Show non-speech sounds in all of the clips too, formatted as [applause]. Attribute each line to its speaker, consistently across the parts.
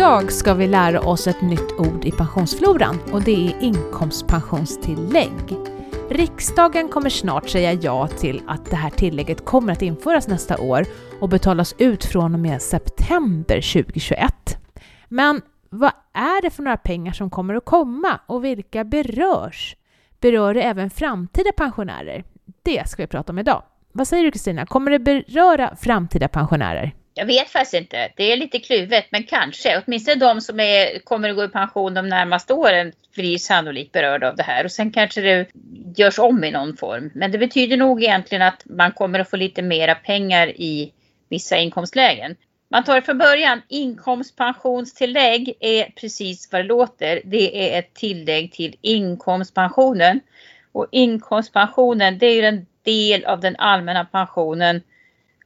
Speaker 1: Idag ska vi lära oss ett nytt ord i pensionsfloran och det är inkomstpensionstillägg. Riksdagen kommer snart säga ja till att det här tillägget kommer att införas nästa år och betalas ut från och med september 2021. Men vad är det för några pengar som kommer att komma och vilka berörs? Berör det även framtida pensionärer? Det ska vi prata om idag. Vad säger du Kristina, kommer det beröra framtida pensionärer?
Speaker 2: Jag vet faktiskt inte. Det är lite kluvet, men kanske. Åtminstone de som är, kommer att gå i pension de närmaste åren blir sannolikt berörda av det här. Och sen kanske det görs om i någon form. Men det betyder nog egentligen att man kommer att få lite mera pengar i vissa inkomstlägen. Man tar det från början, inkomstpensionstillägg är precis vad det låter. Det är ett tillägg till inkomstpensionen. Och inkomstpensionen det är ju en del av den allmänna pensionen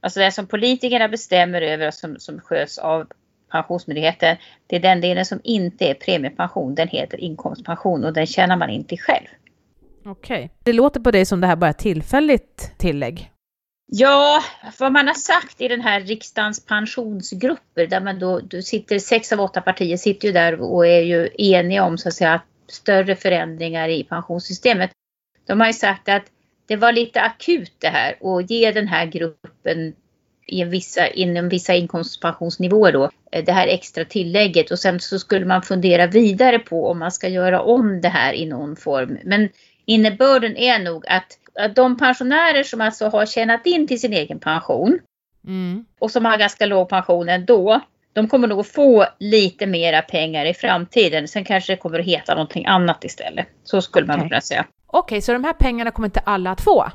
Speaker 2: Alltså det som politikerna bestämmer över och som, som sköts av Pensionsmyndigheten. Det är den delen som inte är premiepension. Den heter inkomstpension och den tjänar man inte själv.
Speaker 1: Okej. Okay. Det låter på dig som det här bara är ett tillägg.
Speaker 2: Ja, vad man har sagt i den här riksdagens pensionsgrupper där man då, då sitter sex av åtta partier sitter ju där och är ju eniga om så att säga större förändringar i pensionssystemet. De har ju sagt att det var lite akut det här och ge den här gruppen i vissa, inom vissa inkomstpensionsnivåer då, eh, det här extra tillägget och sen så skulle man fundera vidare på om man ska göra om det här i någon form. Men innebörden är nog att, att de pensionärer som alltså har tjänat in till sin egen pension mm. och som har ganska låg pension ändå, de kommer nog få lite mera pengar i framtiden. Sen kanske det kommer att heta någonting annat istället. Så skulle man okay. kunna säga.
Speaker 1: Okej, så de här pengarna kommer inte alla att få?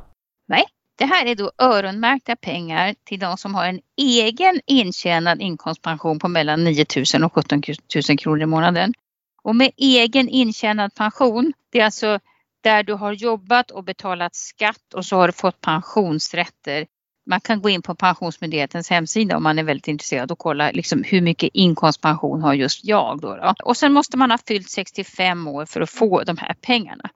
Speaker 2: Nej, det här är då öronmärkta pengar till de som har en egen intjänad inkomstpension på mellan 9 000 och 17 000 kronor i månaden. Och med egen intjänad pension, det är alltså där du har jobbat och betalat skatt och så har du fått pensionsrätter. Man kan gå in på Pensionsmyndighetens hemsida om man är väldigt intresserad och kolla liksom hur mycket inkomstpension har just jag. Då, då. Och sen måste man ha fyllt 65 år för att få de här pengarna.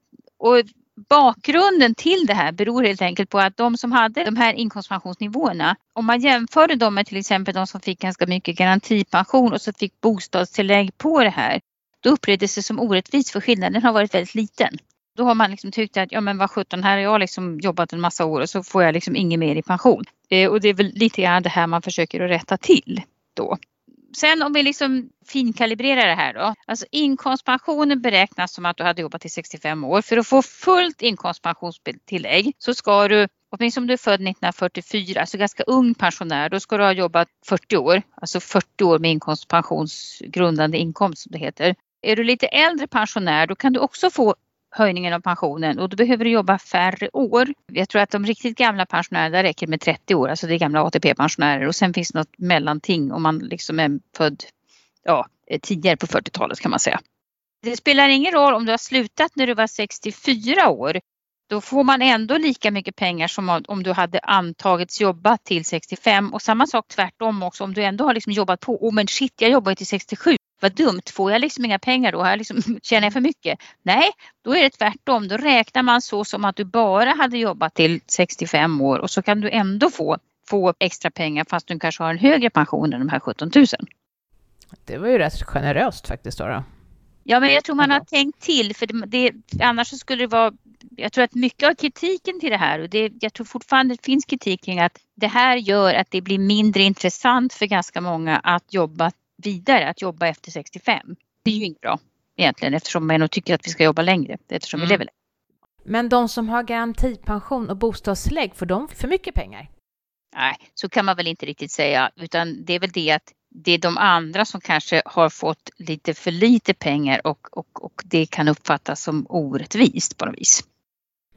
Speaker 2: Och bakgrunden till det här beror helt enkelt på att de som hade de här inkomstpensionsnivåerna, om man jämförde dem med till exempel de som fick ganska mycket garantipension och så fick bostadstillägg på det här, då upplevdes det som orättvist för skillnaden har varit väldigt liten. Då har man liksom tyckt att ja men vad sjutton, här har jag liksom jobbat en massa år och så får jag liksom inget mer i pension. Eh, och det är väl lite grann det här man försöker att rätta till då sen om vi liksom finkalibrerar det här då. Alltså inkomstpensionen beräknas som att du hade jobbat till 65 år. För att få fullt inkomstpensionstillägg så ska du Åtminstone om du är född 1944, alltså ganska ung pensionär, då ska du ha jobbat 40 år. Alltså 40 år med inkomstpensionsgrundande inkomst som det heter. Är du lite äldre pensionär då kan du också få höjningen av pensionen och då behöver du jobba färre år. Jag tror att de riktigt gamla pensionärerna där räcker med 30 år, alltså det är gamla ATP-pensionärer och sen finns det något mellanting om man liksom är född ja, tidigare på 40-talet kan man säga. Det spelar ingen roll om du har slutat när du var 64 år. Då får man ändå lika mycket pengar som om du hade antagits jobba till 65 och samma sak tvärtom också om du ändå har liksom jobbat på. Oh men shit, jag jobbar till 67 vad dumt, får jag liksom inga pengar då? Har jag liksom, [laughs] tjänar jag för mycket? Nej, då är det tvärtom. Då räknar man så som att du bara hade jobbat till 65 år och så kan du ändå få, få extra pengar fast du kanske har en högre pension än de här 17 000.
Speaker 1: Det var ju rätt generöst faktiskt då. då.
Speaker 2: Ja, men jag tror man har tänkt till för det, det, annars så skulle det vara jag tror att mycket av kritiken till det här och det, jag tror fortfarande det finns kritik kring att det här gör att det blir mindre intressant för ganska många att jobba vidare att jobba efter 65. Det är ju inte bra egentligen eftersom man tycker att vi ska jobba längre eftersom mm. vi lever längre.
Speaker 1: Men de som har garantipension och bostadstillägg, får de för mycket pengar?
Speaker 2: Nej, så kan man väl inte riktigt säga, utan det är väl det att det är de andra som kanske har fått lite för lite pengar och, och, och det kan uppfattas som orättvist på något vis.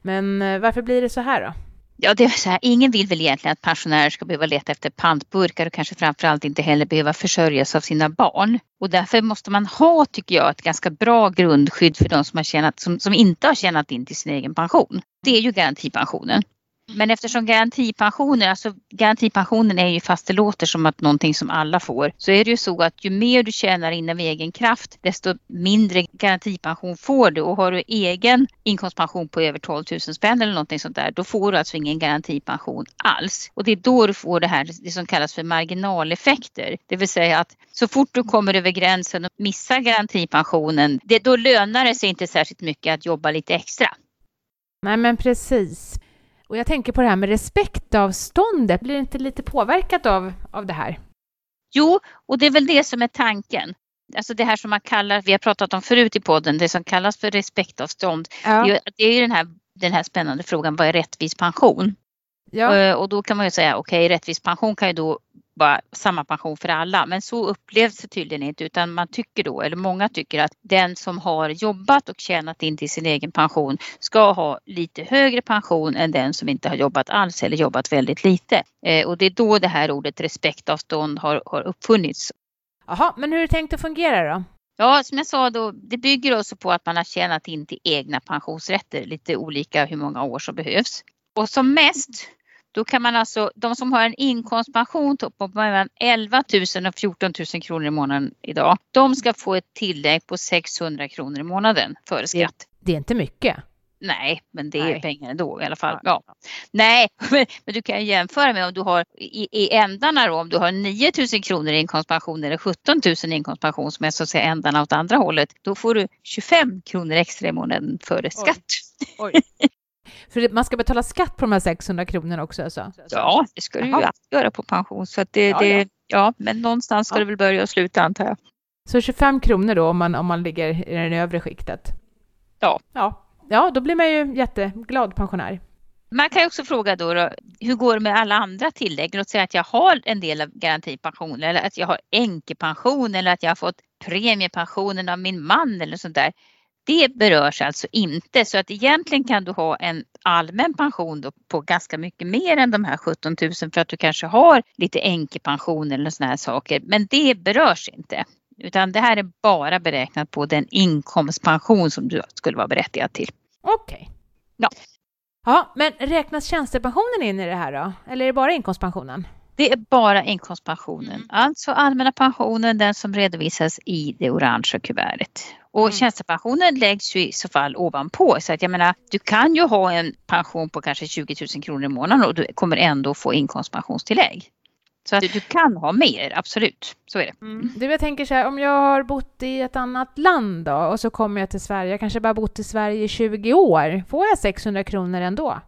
Speaker 1: Men eh, varför blir det så här då?
Speaker 2: Ja, det är så här, ingen vill väl egentligen att pensionärer ska behöva leta efter pantburkar och kanske framförallt inte heller behöva försörjas av sina barn. Och därför måste man ha, tycker jag, ett ganska bra grundskydd för de som, har tjänat, som, som inte har tjänat in till sin egen pension. Det är ju garantipensionen. Men eftersom garantipensionen, alltså garantipensionen är ju fast det låter som att någonting som alla får, så är det ju så att ju mer du tjänar in av egen kraft, desto mindre garantipension får du. Och har du egen inkomstpension på över 12 000 spänn eller någonting sånt där, då får du alltså ingen garantipension alls. Och det är då du får det här, det som kallas för marginaleffekter. Det vill säga att så fort du kommer över gränsen och missar garantipensionen, det, då lönar det sig inte särskilt mycket att jobba lite extra.
Speaker 1: Nej, men precis. Och jag tänker på det här med respektavståndet. Blir det inte lite påverkat av, av det här?
Speaker 2: Jo, och det är väl det som är tanken. Alltså det här som man kallar, vi har pratat om förut i podden, det som kallas för respektavstånd. Ja. Det, är, ju den här, den här spännande frågan, vad är rättvis pension? Ja. Eh, och då kan man ju säga, okej, okay, rättvis pension kan ju då vara samma pension för alla. Men så upplevs det tydligen inte utan man tycker då, eller många tycker att den som har jobbat och tjänat in till sin egen pension ska ha lite högre pension än den som inte har jobbat alls eller jobbat väldigt lite. Eh, och det är då det här ordet respektavstånd har, har uppfunnits.
Speaker 1: Jaha, men hur är det tänkt att fungera då?
Speaker 2: Ja, som jag sa då, det bygger också på att man har tjänat in till egna pensionsrätter, lite olika hur många år som behövs. Och som mest då kan man alltså, de som har en inkomstpension på mellan 11 000 och 14 000 kronor i månaden idag, de ska få ett tillägg på 600 kronor i månaden före skatt.
Speaker 1: Det, det är inte mycket.
Speaker 2: Nej, men det är Nej. pengar ändå i alla fall. Ja. Nej, [laughs] men, men, du kan jämföra med om du har i, i ändarna då, om du har 9 000 kronor i inkomstpension eller 17 000 i inkomstpension som är så att säga ändarna åt andra hållet. Då får du 25 kronor extra i månaden före skatt. Oj. Oj. [laughs]
Speaker 1: För man ska betala skatt på de här 600 kronorna också alltså?
Speaker 2: Ja, det ska du ju alltid göra på pension. Så det, ja, det, ja. ja, men någonstans ska ja. det väl börja och sluta antar jag.
Speaker 1: Så 25 kronor då om man, om man ligger i det övre skiktet?
Speaker 2: Ja.
Speaker 1: ja. Ja, då blir man ju jätteglad pensionär.
Speaker 2: Man kan ju också fråga då, då, hur går det med alla andra tillägg? Låt säga att jag har en del av garantipension eller att jag har änkepension eller att jag har fått premiepensionen av min man eller sånt där. Det berörs alltså inte så att egentligen kan du ha en allmän pension på ganska mycket mer än de här 17 000 för att du kanske har lite änkepension eller sådana här saker. Men det berörs inte. Utan det här är bara beräknat på den inkomstpension som du skulle vara berättigad till.
Speaker 1: Okej. Okay. Ja. ja, men räknas tjänstepensionen in i det här då? Eller är det bara inkomstpensionen?
Speaker 2: Det är bara inkomstpensionen, mm. alltså allmänna pensionen, den som redovisas i det orangea kuvertet. Och mm. tjänstepensionen läggs ju i så fall ovanpå så att jag menar du kan ju ha en pension på kanske 20 000 kronor i månaden och du kommer ändå få inkomstpensionstillägg. Så att du kan ha mer, absolut. Så är det.
Speaker 1: Mm. Du, jag tänker så här, om jag har bott i ett annat land då och så kommer jag till Sverige, jag kanske bara bott i Sverige i 20 år, får jag 600 kronor ändå?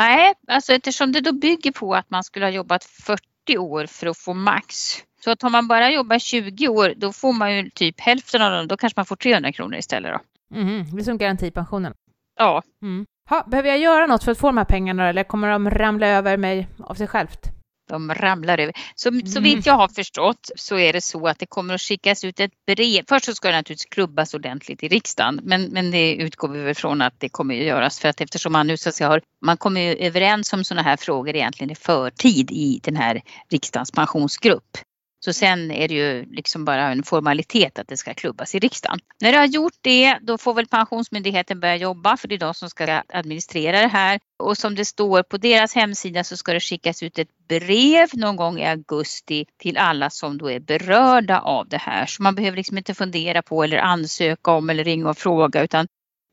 Speaker 2: Nej, alltså eftersom det då bygger på att man skulle ha jobbat 40 år för att få max. Så att om man bara jobbar 20 år då får man ju typ hälften av dem, då kanske man får 300 kronor istället då.
Speaker 1: Mm, det är som garantipensionen.
Speaker 2: Ja. Mm.
Speaker 1: Ha, behöver jag göra något för att få de här pengarna eller kommer de ramla över mig av sig självt?
Speaker 2: De ramlar över. Så, mm. så vitt jag har förstått så är det så att det kommer att skickas ut ett brev. Först så ska det naturligtvis klubbas ordentligt i riksdagen men, men det utgår vi väl från att det kommer att göras för att eftersom man nu så att säga har, man kommer ju överens om sådana här frågor egentligen i förtid i den här riksdagens pensionsgrupp. Så sen är det ju liksom bara en formalitet att det ska klubbas i riksdagen. När du har gjort det, då får väl Pensionsmyndigheten börja jobba för det är de som ska administrera det här. Och som det står på deras hemsida så ska det skickas ut ett brev någon gång i augusti till alla som då är berörda av det här. Så man behöver liksom inte fundera på eller ansöka om eller ringa och fråga utan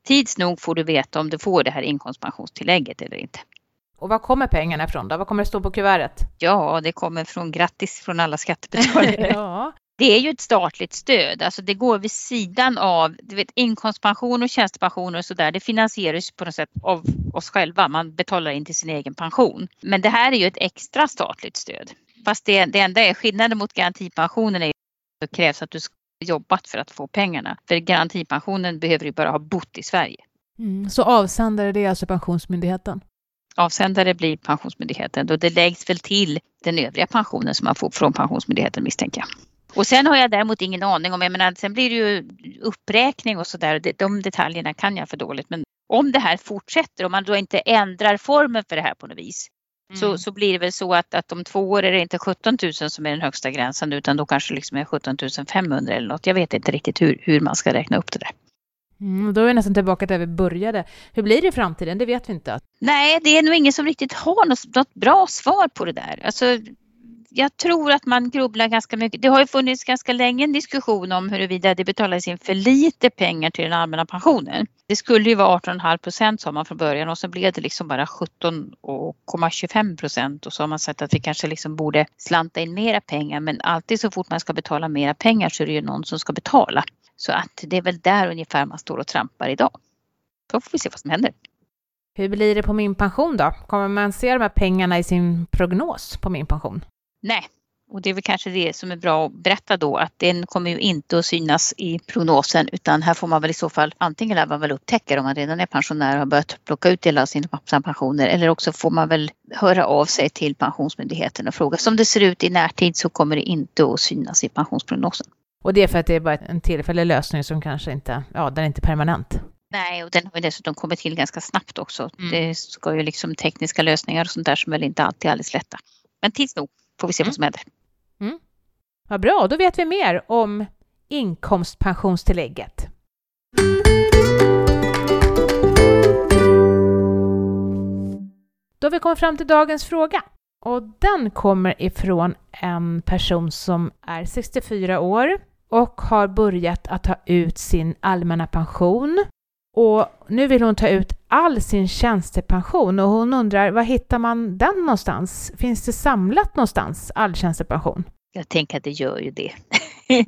Speaker 2: tids nog får du veta om du får det här inkomstpensionstillägget eller inte.
Speaker 1: Och var kommer pengarna ifrån då? Vad kommer det stå på kuvertet?
Speaker 2: Ja, det kommer från grattis från alla skattebetalare. [laughs] ja. Det är ju ett statligt stöd, alltså det går vid sidan av du vet, inkomstpension och tjänstepensioner och sådär. Det finansieras på något sätt av oss själva. Man betalar in till sin egen pension. Men det här är ju ett extra statligt stöd. Fast det, det enda är skillnaden mot garantipensionen är att det krävs att du ska jobbat för att få pengarna. För garantipensionen behöver du bara ha bott i Sverige.
Speaker 1: Mm, så avsändare det är alltså Pensionsmyndigheten?
Speaker 2: Avsändare blir Pensionsmyndigheten och det läggs väl till den övriga pensionen som man får från Pensionsmyndigheten misstänker jag. Och sen har jag däremot ingen aning om, jag menar sen blir det ju uppräkning och sådär, de detaljerna kan jag för dåligt men om det här fortsätter, om man då inte ändrar formen för det här på något vis mm. så, så blir det väl så att, att om två år är det inte 17 000 som är den högsta gränsen utan då kanske liksom är 17 500 eller något. Jag vet inte riktigt hur, hur man ska räkna upp det där.
Speaker 1: Mm, då är vi nästan tillbaka där vi började. Hur blir det i framtiden? Det vet vi inte.
Speaker 2: Nej, det är nog ingen som riktigt har något, något bra svar på det där. Alltså, jag tror att man grubblar ganska mycket. Det har ju funnits ganska länge en diskussion om huruvida det betalades in för lite pengar till den allmänna pensionen. Det skulle ju vara 18,5 procent sa man från början och så blev det liksom bara 17,25 procent och så har man sagt att vi kanske liksom borde slanta in mera pengar men alltid så fort man ska betala mera pengar så är det ju någon som ska betala. Så att det är väl där ungefär man står och trampar idag. Då får vi se vad som händer.
Speaker 1: Hur blir det på min pension då? Kommer man se de här pengarna i sin prognos på min pension?
Speaker 2: Nej, och det är väl kanske det som är bra att berätta då att den kommer ju inte att synas i prognosen utan här får man väl i så fall antingen lär man väl upptäcka om man redan är pensionär och har börjat plocka ut delar av sina pensioner eller också får man väl höra av sig till Pensionsmyndigheten och fråga. Som det ser ut i närtid så kommer det inte att synas i pensionsprognosen.
Speaker 1: Och det är för att det är bara en tillfällig lösning som kanske inte, ja den är inte permanent.
Speaker 2: Nej, och den har dessutom kommit till ganska snabbt också. Mm. Det ska ju liksom tekniska lösningar och sånt där som väl inte alltid är alldeles lätta. Men tids nog får vi se mm. vad som händer.
Speaker 1: Mm. Vad bra, då vet vi mer om inkomstpensionstillägget. Då har vi kommit fram till dagens fråga. Och den kommer ifrån en person som är 64 år och har börjat att ta ut sin allmänna pension. Och nu vill hon ta ut all sin tjänstepension och hon undrar var hittar man den någonstans? Finns det samlat någonstans, all tjänstepension?
Speaker 2: Jag tänker att det gör ju det.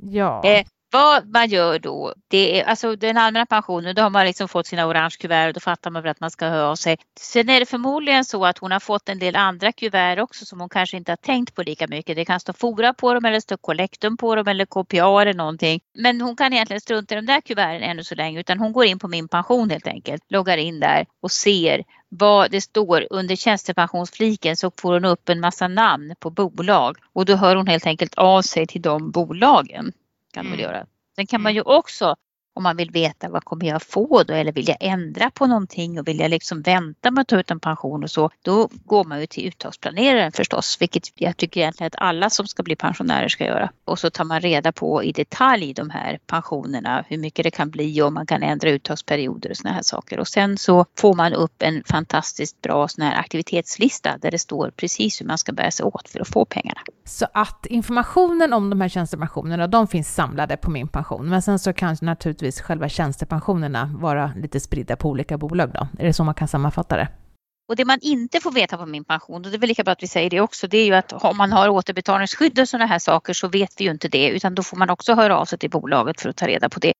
Speaker 1: ja. [laughs]
Speaker 2: Vad man gör då, det är alltså den allmänna pensionen, då har man liksom fått sina orange kuvert och då fattar man väl att man ska höra av sig. Sen är det förmodligen så att hon har fått en del andra kuvert också som hon kanske inte har tänkt på lika mycket. Det kan stå Fora på dem eller stå Collectum på dem eller KPA eller någonting. Men hon kan egentligen strunta i de där kuverten ännu så länge utan hon går in på min pension helt enkelt, loggar in där och ser vad det står under tjänstepensionsfliken så får hon upp en massa namn på bolag och då hör hon helt enkelt av sig till de bolagen kan mm. göra. Sen kan man mm. ju också om man vill veta vad kommer jag få då eller vill jag ändra på någonting och vill jag liksom vänta med att ta ut en pension och så, då går man ju till uttagsplaneraren förstås, vilket jag tycker egentligen att alla som ska bli pensionärer ska göra. Och så tar man reda på i detalj de här pensionerna, hur mycket det kan bli och man kan ändra uttagsperioder och såna här saker. Och sen så får man upp en fantastiskt bra sån här aktivitetslista där det står precis hur man ska bära sig åt för att få pengarna.
Speaker 1: Så att informationen om de här tjänstepensionerna, de finns samlade på min pension, men sen så kan naturligtvis själva tjänstepensionerna vara lite spridda på olika bolag då? Är det så man kan sammanfatta det?
Speaker 2: Och det man inte får veta på min pension, och det är väl lika bra att vi säger det också, det är ju att om man har återbetalningsskydd och sådana här saker så vet vi ju inte det, utan då får man också höra av sig till bolaget för att ta reda på det.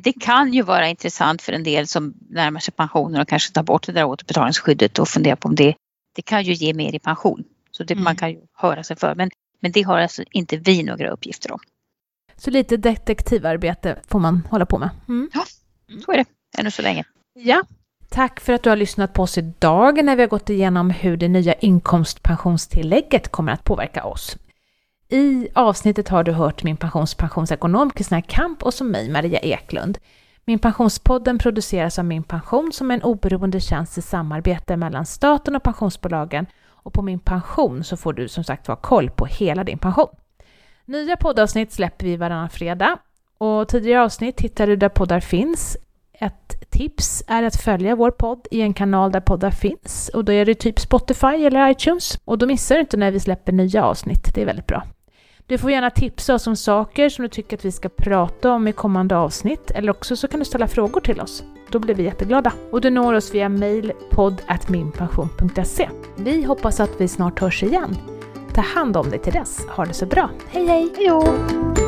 Speaker 2: Det kan ju vara intressant för en del som närmar sig pensionen och kanske tar bort det där återbetalningsskyddet och fundera på om det, det kan ju ge mer i pension. Så det, mm. man kan ju höra sig för, men, men det har alltså inte vi några uppgifter om.
Speaker 1: Så lite detektivarbete får man hålla på med.
Speaker 2: Mm. Ja, så är det. Ännu så länge.
Speaker 1: Ja. Tack för att du har lyssnat på oss idag när vi har gått igenom hur det nya inkomstpensionstillägget kommer att påverka oss. I avsnittet har du hört min pensionspensionsekonom Kristina Kamp och som mig Maria Eklund. Min pensionspodden produceras av Min Pension som är en oberoende tjänst i samarbete mellan staten och pensionsbolagen och på Min Pension så får du som sagt vara koll på hela din pension. Nya poddavsnitt släpper vi varannan fredag och tidigare avsnitt hittar du där poddar finns. Ett tips är att följa vår podd i en kanal där poddar finns och då är det typ Spotify eller iTunes och då missar du inte när vi släpper nya avsnitt. Det är väldigt bra. Du får gärna tipsa oss om saker som du tycker att vi ska prata om i kommande avsnitt eller också så kan du ställa frågor till oss. Då blir vi jätteglada. Och du når oss via mail podd.minpension.se. Vi hoppas att vi snart hörs igen. Ta hand om dig till dess. Ha det så bra. Hej hej!
Speaker 2: Hej